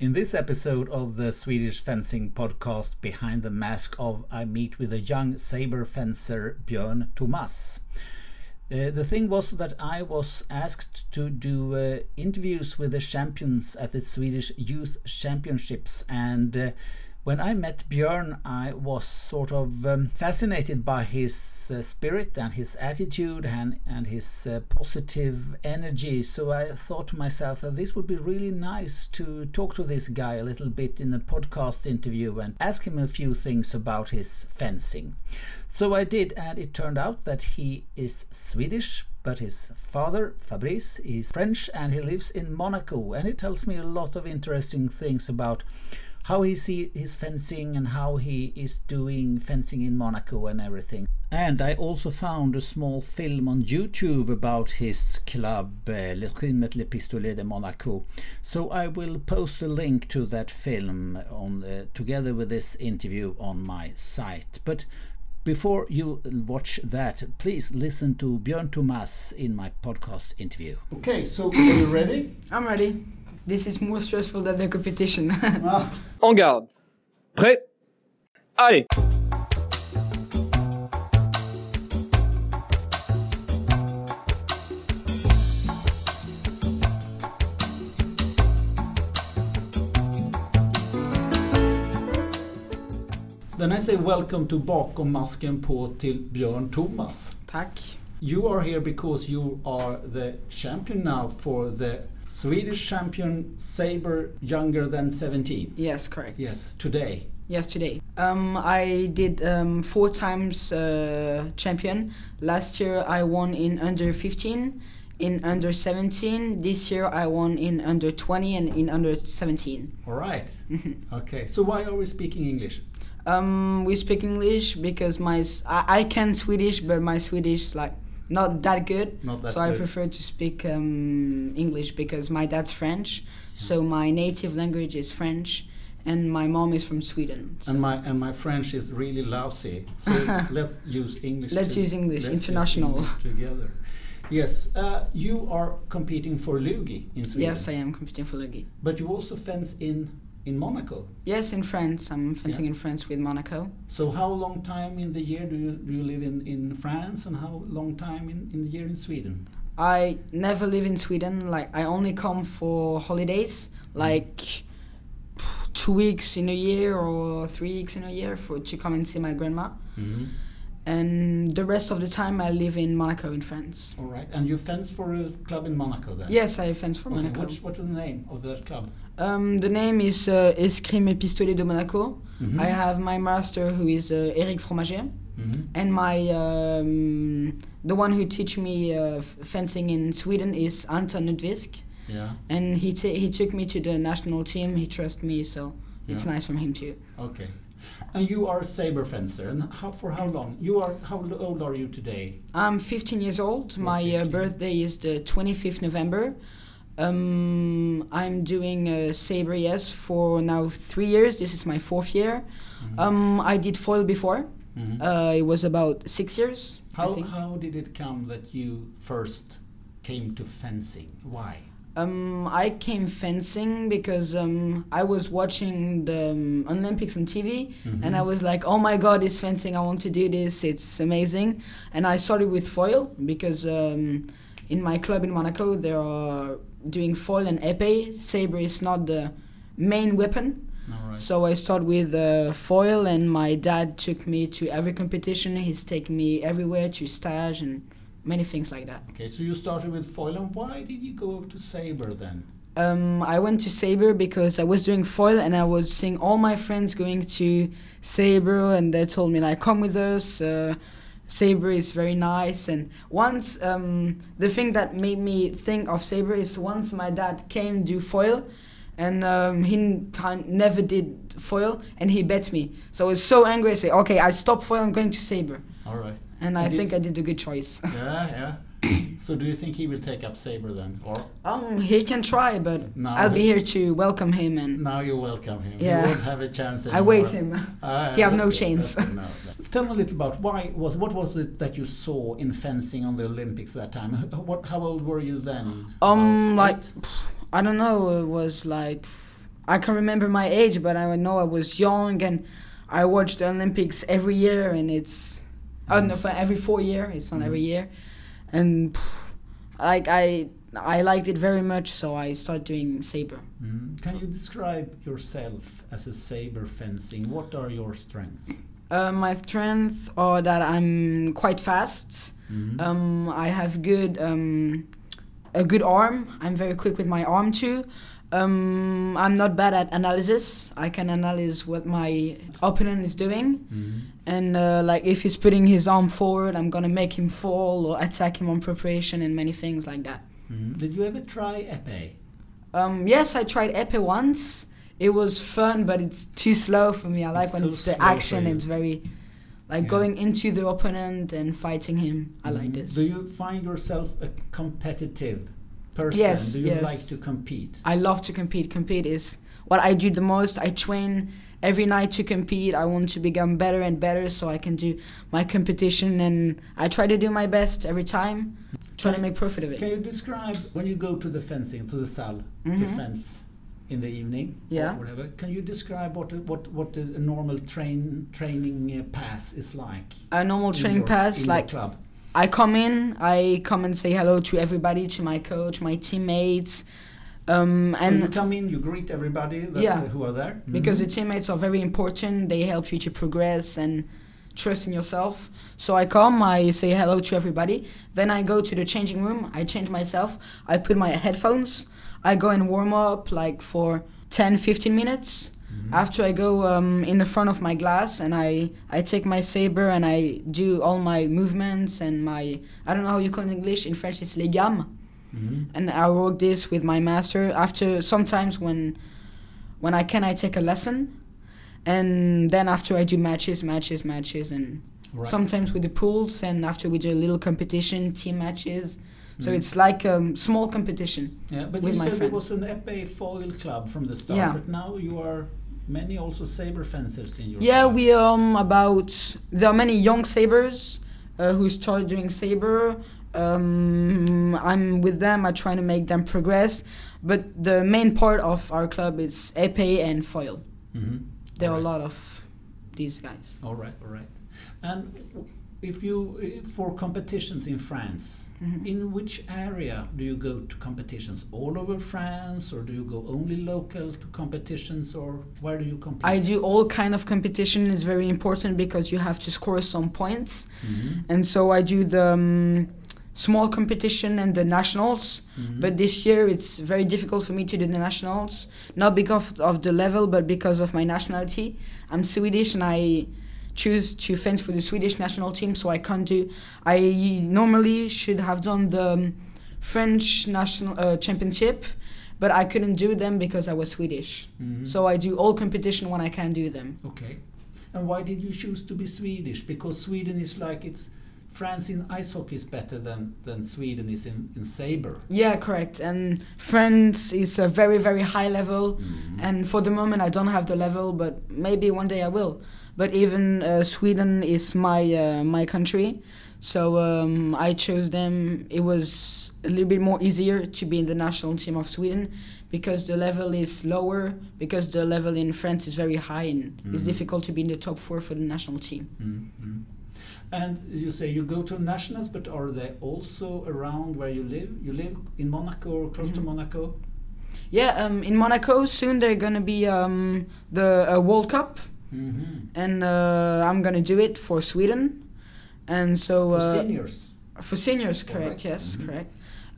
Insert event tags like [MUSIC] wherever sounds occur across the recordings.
In this episode of the Swedish fencing podcast Behind the Mask of, I meet with a young saber fencer Björn Thomas. Uh, the thing was that I was asked to do uh, interviews with the champions at the Swedish Youth Championships, and uh, when I met Björn, I was sort of um, fascinated by his uh, spirit and his attitude and, and his uh, positive energy. So I thought to myself that this would be really nice to talk to this guy a little bit in a podcast interview and ask him a few things about his fencing. So I did, and it turned out that he is Swedish, but his father, Fabrice, is French and he lives in Monaco. And he tells me a lot of interesting things about how he see his fencing and how he is doing fencing in Monaco and everything. And I also found a small film on YouTube about his club, uh, Le Le Pistolet de Monaco. So I will post a link to that film on uh, together with this interview on my site. But before you watch that, please listen to Björn Thomas in my podcast interview. Okay, so are you ready? I'm ready. This is more stressful than the competition. [LAUGHS] ah. En garde. Prêt Allez Then I say welcome to Bakom masken på till Björn Thomas. Tack. You are here because you are the champion now for the Swedish champion saber younger than 17. Yes, correct. Yes, today. Yes, today. Um, I did um, four times uh, champion. Last year I won in under 15, in under 17. This year I won in under 20 and in under 17. All right. okay. So why are we speaking English? Um, we speak English because my I, I can Swedish, but my Swedish like not that good. Not that so good. I prefer to speak um, English because my dad's French, so my native language is French, and my mom is from Sweden. So. And my and my French is really lousy. So [LAUGHS] let's use English. Let's to, use English, let's international. English together. Yes, uh, you are competing for Lugi in Sweden. Yes, I am competing for Lugi. But you also fence in in Monaco. Yes, in France. I'm fencing Yeah. in France with Monaco. So how long time in the year do you do you live in, in France and how long time in, in the year in Sweden? I never live in Sweden. Like I only come for holidays, like two weeks in a year or three weeks in a year for to come and see my grandma. Mm-hmm. And the rest of the time I live in Monaco in France. All right. And you fence for a club in Monaco then? Yes, I fence for Okay, Monaco. What's, what's the name of that club? Um, the name is uh, Escrime et Pistolet de Monaco. Mhm. I have my master who is uh, Eric Fromager. Mhm. and my um, the one who teach me uh, fencing in Sweden is Anton Nudvisk, Yeah. and he t- he took me to the national team. He trusts me, so it's nice from him too. Okay. And you are a saber fencer. And how, for how long? You are how old are you today? I'm 15 years old. You're my uh, birthday is the 25th November. Um, I'm doing uh, saber yes for now three years. This is my fourth year. Mm-hmm. Um, I did foil before. Mhm. Uh, it was about six years. How how did it come that you first came to fencing? Why? Um, I came fencing because um, I was watching the um, Olympics on TV and I was like, oh my god, it's fencing. I want to do this. It's amazing. And I started with foil because um, in my club in Monaco, there are doing foil and épée. Saber is not the main weapon. Right. So I started with uh, foil, and my dad took me to every competition. He's taken me everywhere to stage and many things like that. Okay, so you started with foil, and why did you go to saber then? Um, I went to Sabre because I was doing foil and I was seeing all my friends going to Sabre and they told me like come with us. Uh, Sabre is very nice and once um, the thing that made me think of Sabre is once my dad came do foil and um, he never did foil and he bet me so I was so angry I said okay I stop foil I'm going to Sabre All right. and I you- think I did a good choice. Yeah, yeah. [CLEARS THROAT] so do you think he will take up saber then, or um, he can try but No, I'll be here to welcome him and now you welcome him? Yeah. You won't have a chance. I wait him. Ah, He have no good, chance. good, no, no. Tell me a little about why was what was it that you saw in fencing on the Olympics that time? [LAUGHS] What how old were you then? Um, like I don't know. It was like I can remember my age, but I know I was young and I watched the Olympics every year, and it's oh no, for every four year. It's not every year, and pff, like I I liked it very much, so I started doing saber. Mm. Can you describe yourself as a saber fencing? What are your strengths? Uh, my strengths are that I'm quite fast. Mhm. Um, I have good um, a good arm. I'm very quick with my arm too. Um, I'm not bad at analysis. I can analyze what my opponent is doing, Mhm. and uh, like if he's putting his arm forward, I'm gonna make him fall or attack him on preparation and many things like that. Mhm. Did you ever try epee? Um, yes, I tried Epee once. It was fun, but it's too slow for me. I like It's when it's the action. It's very like Yeah. going into the opponent and fighting him. I like Mhm. this. Do you find yourself a competitive person? Yes, Do you yes. like to compete? I love to compete. Compete is what I do the most. I train every night to compete. I want to become better and better so I can do my competition and I try to do my best every time. Try to make profit of it. Can you describe when you go to the fencing, to the salle, to Mhm. fence in the evening Yeah. or whatever? Can you describe what a- what what a normal train training uh, pass is like? A normal in training your- pass like club. I come in, I come and say hello to everybody, to my coach, my teammates. Um, So you come in, you greet everybody that, Yeah. who are there. because Mhm. the teammates are very important, they help you to progress and trust in yourself. So I come, I say hello to everybody. Then I go to the changing room, I change myself, I put my headphones, I go and warm up like for 10 15 minutes. Mhm. After I go um, in the front of my glass and I, I take my saber and I do all my movements and my I don't know how you call it in English in French it's les gammes Mhm. and I work this with my master. After sometimes when when I can, I take a lesson, and then after I do matches, matches, matches, and Right. sometimes with the pools, and after we do a little competition, team matches. So Mhm. it's like a um, small competition. Yeah, but with you said friends. was an epee foil club from the start, Yeah. but now you are many also saber fencers in your Yeah, we um about there are many young sabers uh, who start doing saber. Um, I'm with them. I try to make them progress, but the main part of our club is épée and foil. Mhm. There are a lot of these guys. All right, all right. And if you uh, for competitions in France, Mhm. in which area do you go to competitions? All over France, or do you go only local to competitions, or where do you compete? I do all kind of competition. It's very important because you have to score some points, Mhm, and so I do the um, small competition and the nationals. mhm. But this year it's very difficult for me to do the nationals, not because of the level, but because of my nationality. I'm Swedish and I choose to fence for the Swedish national team, so I can't do. I normally should have done the um, French national uh, championship, but I couldn't do them because I was Swedish. Mhm. So I do all competition when I can do them. Okay. And why did you choose to be Swedish? Because Sweden is like it's France in ice hockey is better than, than Sweden is in, in saber. Yeah, correct. And France is a very, very high level. And for the moment, I don't have the level, but maybe one day I will. But even uh, Sweden is my uh, my country, so um, I chose them. It was a little bit more easier to be in the national team of Sweden because the level is lower. Because the level in France is very high, and it's Mhm. difficult to be in the top four for the national team. Mhm. And you say you go to nationals, but are they also around where you live? You live in Monaco or close to Mhm. Monaco? Yeah, um, in Monaco soon they're gonna be um, the uh, World Cup. Mm-hmm. and uh, I'm gonna do it for Sweden, and so For uh, seniors. for seniors, correct? Yes, Mhm. correct.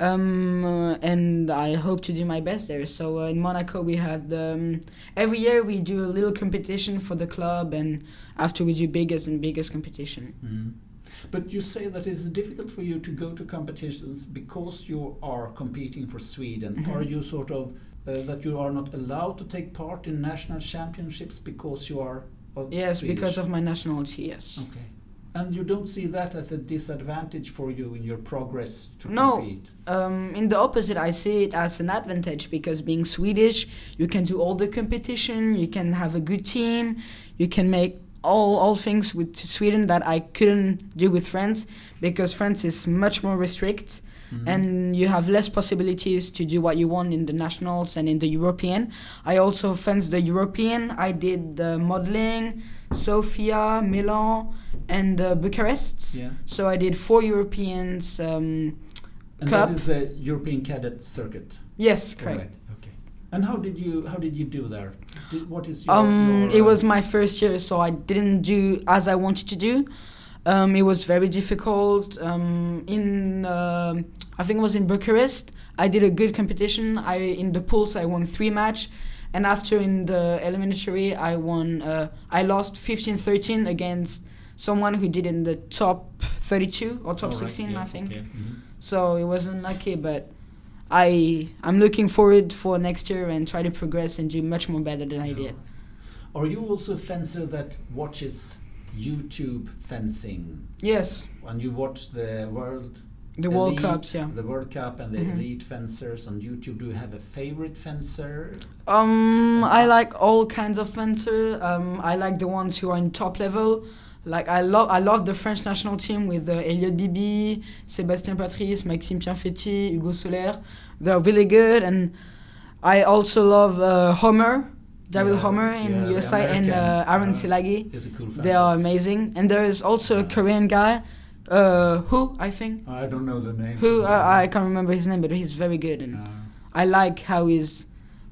Um, uh, and I hope to do my best there. So uh, in Monaco, we had the, um, every year we do a little competition for the club, and after we do biggest and biggest competition. Mhm. But you say that it's difficult for you to go to competitions because you are competing for Sweden. Mhm. Are you sort of uh, that you are not allowed to take part in national championships because you are of Yes, Swedish? because of my nationality. Yes. Okay. And you don't see that as a disadvantage for you in your progress to No. compete? Um, in the opposite, I see it as an advantage because being Swedish, you can do all the competition, you can have a good team, you can make all all things with Sweden that I couldn't do with France because France is much more restrict. And you have less possibilities to do what you want in the nationals and in the European. I also fenced the European. I did the Mödling, Sofia, Milan, and uh, Bucharest. Yeah. So I did four Europeans. Um, And Cup. that is the European Cadet Circuit. yes, correct. Correct. Okay. And how did you how did you do there? Did, what is your, Um, your, it uh, was my first year, so I didn't do as I wanted to do. Um, it was very difficult. Um, in um I think it was in Bucharest. I did a good competition. I in the pools I won three match, and after in the elementary I won. Uh, I lost 15-13 against someone who did in the top 32 or top all right, 16, yeah, I think. okay, mhm. So it wasn't lucky, but I I'm looking forward for next year and try to progress and do much more better than I did. Are you also a fencer that watches YouTube fencing? Yes, When you watch the world the World Elite, Cups, yeah. the World Cup and the Mhm. elite fencers on YouTube, do you have a favorite fencer? Um, I like all kinds of fencer. Um, I like the ones who are in top level. Like I love, I love the French national team with uh, Elliot Bibi, Sébastien Patrice, Maxime Pianfetti, Hugo Soler. They're really good, and I also love uh, Homer, Daryl Yeah, Homer in yeah, USA, and uh, Aaron uh, Silagi. Cool. They are amazing, and there is also a Korean guy, uh, who I think, I don't know the name. who uh, I can't remember his name, but he's very good, and I like how he's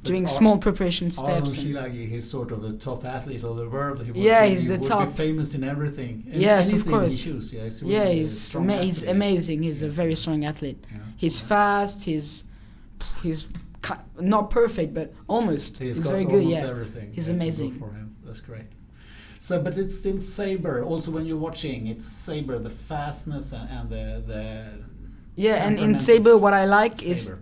But doing Ar- small preparation steps. Szilágyi, he's sort of a top athlete of the world. He Yeah, be, he's he the would top. Be famous in everything. In Yes, of course. He. Yeah, he's, yeah, he's ama- he's amazing. He's a very strong athlete. Yeah. He's Yeah. fast. He's he's not perfect, but almost. He's He's, got very good. almost Yeah, everything. He's yeah, amazing. for him. That's great. So, but it's still Saber. Also, when you're watching, it's Saber, the fastness and, and the the. yeah. And in saber, what I like is Saber.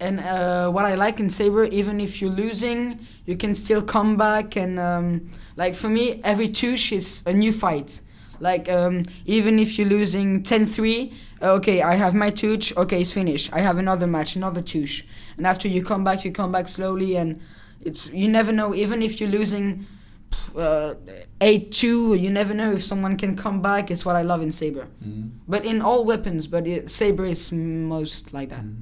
and uh, what I like in saber, even if you're losing, you can still come back and um, like for me, every touche is a new fight. Like um, even if you're losing 10-3, okay, I have my touche. Okay, it's finished. I have another match, another touche, and after you come back, you come back slowly, and it's you never know. Even if you're losing uh, eight two, you never know if someone can come back. It's what I love in saber. Mm. But in all weapons, but it, saber is most like that. Mm.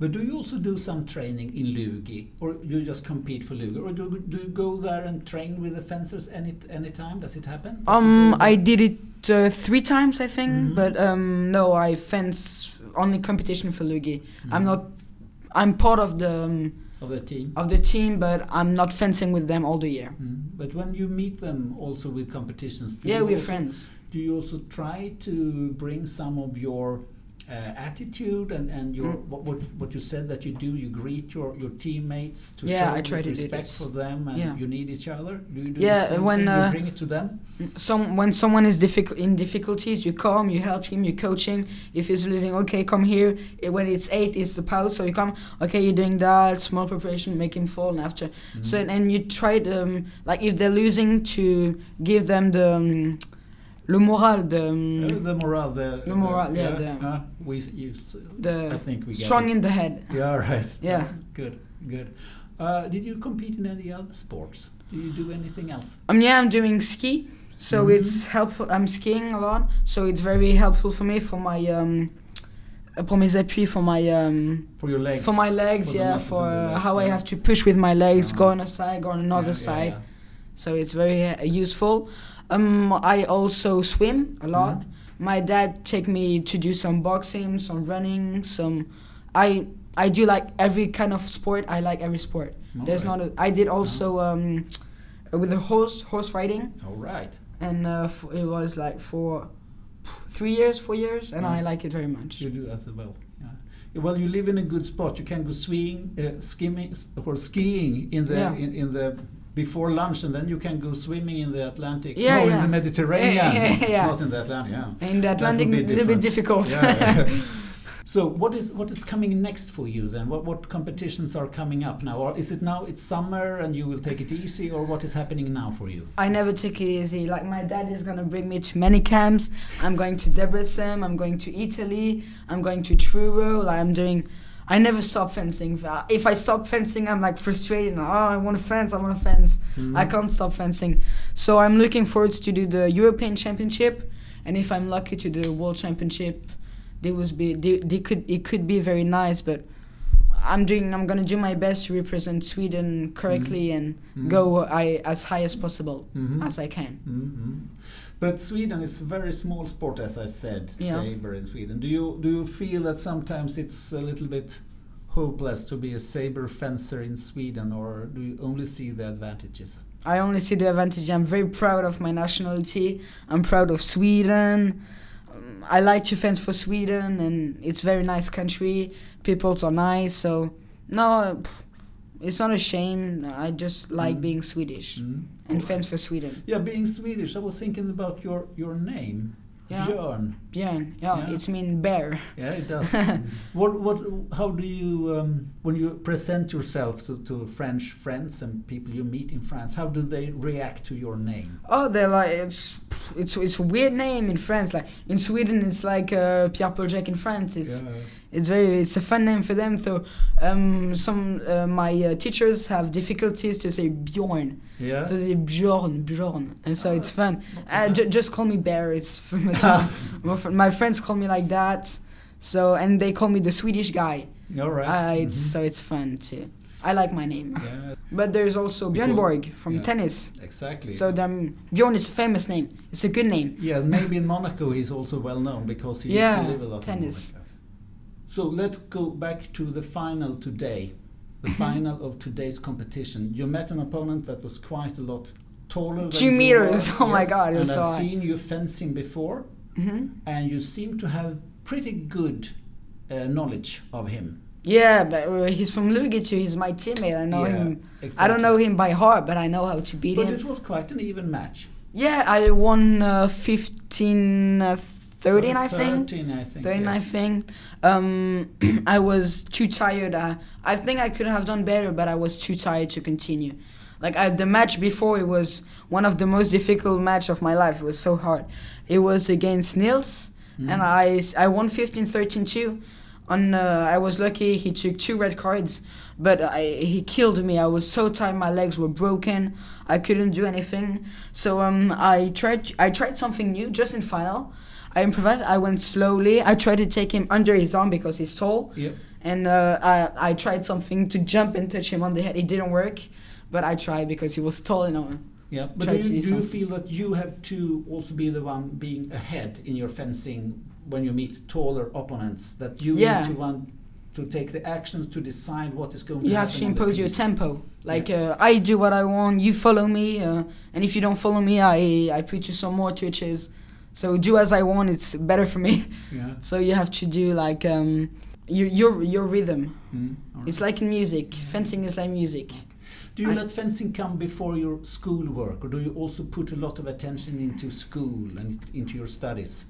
But do you also do some training in Lugi, or you just compete for Lugi, or do, do you go there and train with the fencers any any time? Does it happen? Um. I did it uh, three times, I think, Mhm. but um, no, I fence only competition for Lugi. I'm Mhm. not. I'm part of the um, of the team. of the team, but I'm not fencing with them all the year. Mm. But when you meet them, also with competitions, Yeah, we're friends. Do you also try to bring some of your uh, attitude and, and your Mm. what, what what you said that you do? You greet your, your teammates to Yeah, show I try to respect for them, and Yeah. you need each other. Do you do Yeah, the same when, thing? uh, you bring it to them. Some when someone is difficult in difficulties, you come, you help him, you coach him. If he's losing, okay, come here. When it's eight, it's the pause, so you come. Okay, you're doing that. Small preparation, make him fall, and after. So Mm-hmm. and you try to um, like if they're losing to give them the um, le moral, the um, Uh, the morale, the, The morale, yeah, the- uh, we you, the I think we strong in the head. Yeah, right. [LAUGHS] Yeah. Good, good. Uh, did you compete in any other sports? Do you do anything else? Um, yeah, I'm doing ski, so Mhm. it's helpful. I'm skiing a lot, so it's very helpful for me for my um, uh, pour mes appuis for my um, For your legs? for my legs. For yeah, for the legs, how I have to push with my legs, go Uh-huh. on a side, go on another Yeah, yeah, side. yeah. So it's very uh, useful. Um, I also swim a lot. Mhm. My dad take me to do some boxing, some running, some. I I do like every kind of sport. I like every sport. There's Alright. not. A, I did also um, with the horse horse riding, All right. and uh, f- it was like for three years, four years, and I Mm. like it very much. You do as well. Yeah. Well, you live in a good spot. You can go skiing, uh, skimming, or skiing in the Yeah. in, in the before lunch, and then you can go swimming in the Atlantic. Yeah, no, yeah. in the Mediterranean. [LAUGHS] Yeah, yeah. Not in the Atlantic. Yeah. In the Atlantic, a little bit difficult. Yeah. [LAUGHS] so what is what is coming next for you then? What what competitions are coming up now? Or is it now it's summer and you will take it easy, or what is happening now for you? I never take it easy. Like my dad is gonna bring me to many camps. I'm going to Debrecen. I'm going to Italy. I'm going to Truro. Like I'm doing. I never stop fencing. If I stop fencing, I'm like frustrated. Oh, I want to fence. I want to fence. Mm-hmm. I can't stop fencing. So I'm looking forward to do the European Championship, and if I'm lucky to do the World Championship, they was be they, they could it could be very nice, but I'm doing I'm gonna do my best to represent Sweden correctly and Mhm. go I as high as possible Mhm. as I can. But Sweden is a very small sport, as I said, Yeah. saber in Sweden. Do you do you feel that sometimes it's a little bit hopeless to be a saber fencer in Sweden, or do you only see the advantages? I only see the advantage. I'm very proud of my nationality. I'm proud of Sweden. Um, I like to fence for Sweden, and it's very nice country. Peoples are nice, so no, it's not a shame. I just like Mm. being Swedish Mm. And All fence for Sweden. Yeah, being Swedish, I was thinking about your your name, Yeah. Björn. Björn, yeah, Yeah. it's mean bear. Yeah, it does. [LAUGHS] what what? How do you um, when you present yourself to, to French friends and people you meet in France? How do they react to your name? Oh, they're like it's it's it's a weird name in France. Like in Sweden, it's like uh, Pierre Paul Jacques in France. It's it's very it's a fun name for them. So um, some uh, my uh, teachers have difficulties to say Bjorn. yeah. So they Bjorn, Bjorn, and so Oh, it's fun. Uh, just call me Bear. It's [LAUGHS] [LAUGHS] my my friends call me like that. So and they call me the Swedish guy. All right. Uh, it's Mhm. so it's fun too. I like my name. Yeah, [LAUGHS] But there's also Björn Borg from yeah. tennis. exactly. So then Bjorn is a famous name. It's a good name. yeah, maybe in Monaco he's also well known because he Yeah, used to live a lot tennis. in Monaco. So let's go back to the final today. The final of today's competition. You met an opponent that was quite a lot taller than Two you meters. were, [LAUGHS] Oh my God, And I've seen you fencing before, hmm and you seem to have pretty good uh, knowledge of him. Yeah, but uh, he's from Lugi too. He's my teammate. I know Yeah, him. I don't know him by heart, but I know how to beat him. But him. it was quite an even match. Yeah, I won uh, 15, uh, 13, I think. 13, I think. 13, I think. Um, [CLEARS THROAT] I was too tired. Uh, I think I could have done better, but I was too tired to continue. Like I, the match before, it was one of the most difficult match of my life. It was so hard. It was against Nils, Mm. and I, I won 15, 13 too. On uh, I was lucky. He took two red cards, but I, he killed me. I was so tired. My legs were broken. I couldn't do anything. So um, I tried. I tried something new just in final. I improvised. I went slowly. I tried to take him under his arm because he's tall, Yep. and uh, I I tried something to jump and touch him on the head. It didn't work, but I tried because he was tall and all. Yeah, but do to you, do you feel that you have to also be the one being ahead in your fencing when you meet taller opponents? That you Yeah. need to want to take the actions to decide what is going You to have happen. to on the impose your tempo. Like uh, I do what I want. You follow me, uh, and if you don't follow me, I I put you some more twitches. So do as I want. It's better for me. Yeah. [LAUGHS] So you have to do like um, you, your your rhythm. Mm, right. It's like in music. Fencing is like music. do you I- let fencing come before your school work, or do you also put a lot of attention into school and into your studies?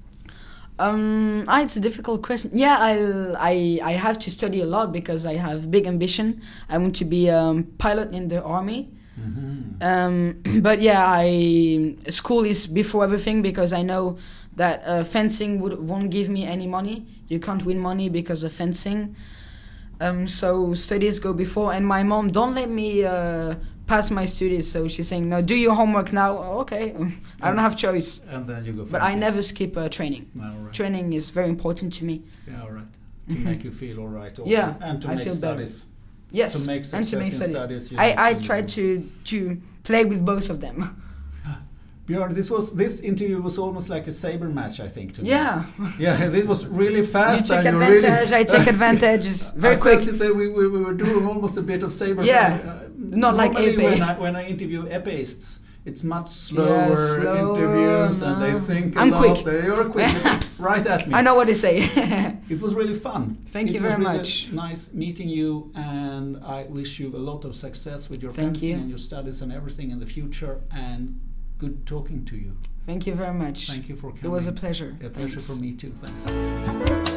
Um, ah, it's a difficult question. Yeah, I, I, I have to study a lot because I have big ambition. I want to be a um, pilot in the army. Mm-hmm. Um, [CLEARS THROAT] but yeah, I school is before everything because I know that uh, fencing would, won't give me any money. You can't win money because of fencing. Um, so studies go before, and my mom don't let me uh, pass my studies. So she's saying, "No, do your homework now." Oh, okay, [LAUGHS] I don't have choice. And then you go. But I never skip uh, training. Right. Training is very important to me. Yeah, all right. To make you feel all right. [LAUGHS] Also. Mm-hmm. Yeah, and to I make feel better. Yes, To make and to make studies. studies. I, I to- try to to play with both of them. [LAUGHS] Björn, this was this interview was almost like a saber match, I think. To me. Yeah, [LAUGHS] Yeah, this was really you fast. took and advantage. really, I take advantage. It's [LAUGHS] very I quick. felt that we, we, we were doing almost a bit of saber. Yeah, Uh, not like normally when I when I interview epeists, it's much slower, Yeah, slower, interviews, and they no. think a I'm lot. quick. They are quick, [LAUGHS] right at me. I know what they say. [LAUGHS] It was really fun. Thank it you was very really much. Nice meeting you, and I wish you a lot of success with your Thank fencing you. and your studies and everything in the future. And good talking to you. Thank you very much. Thank you for coming. It was a pleasure. A pleasure Thanks. for me too. Thanks.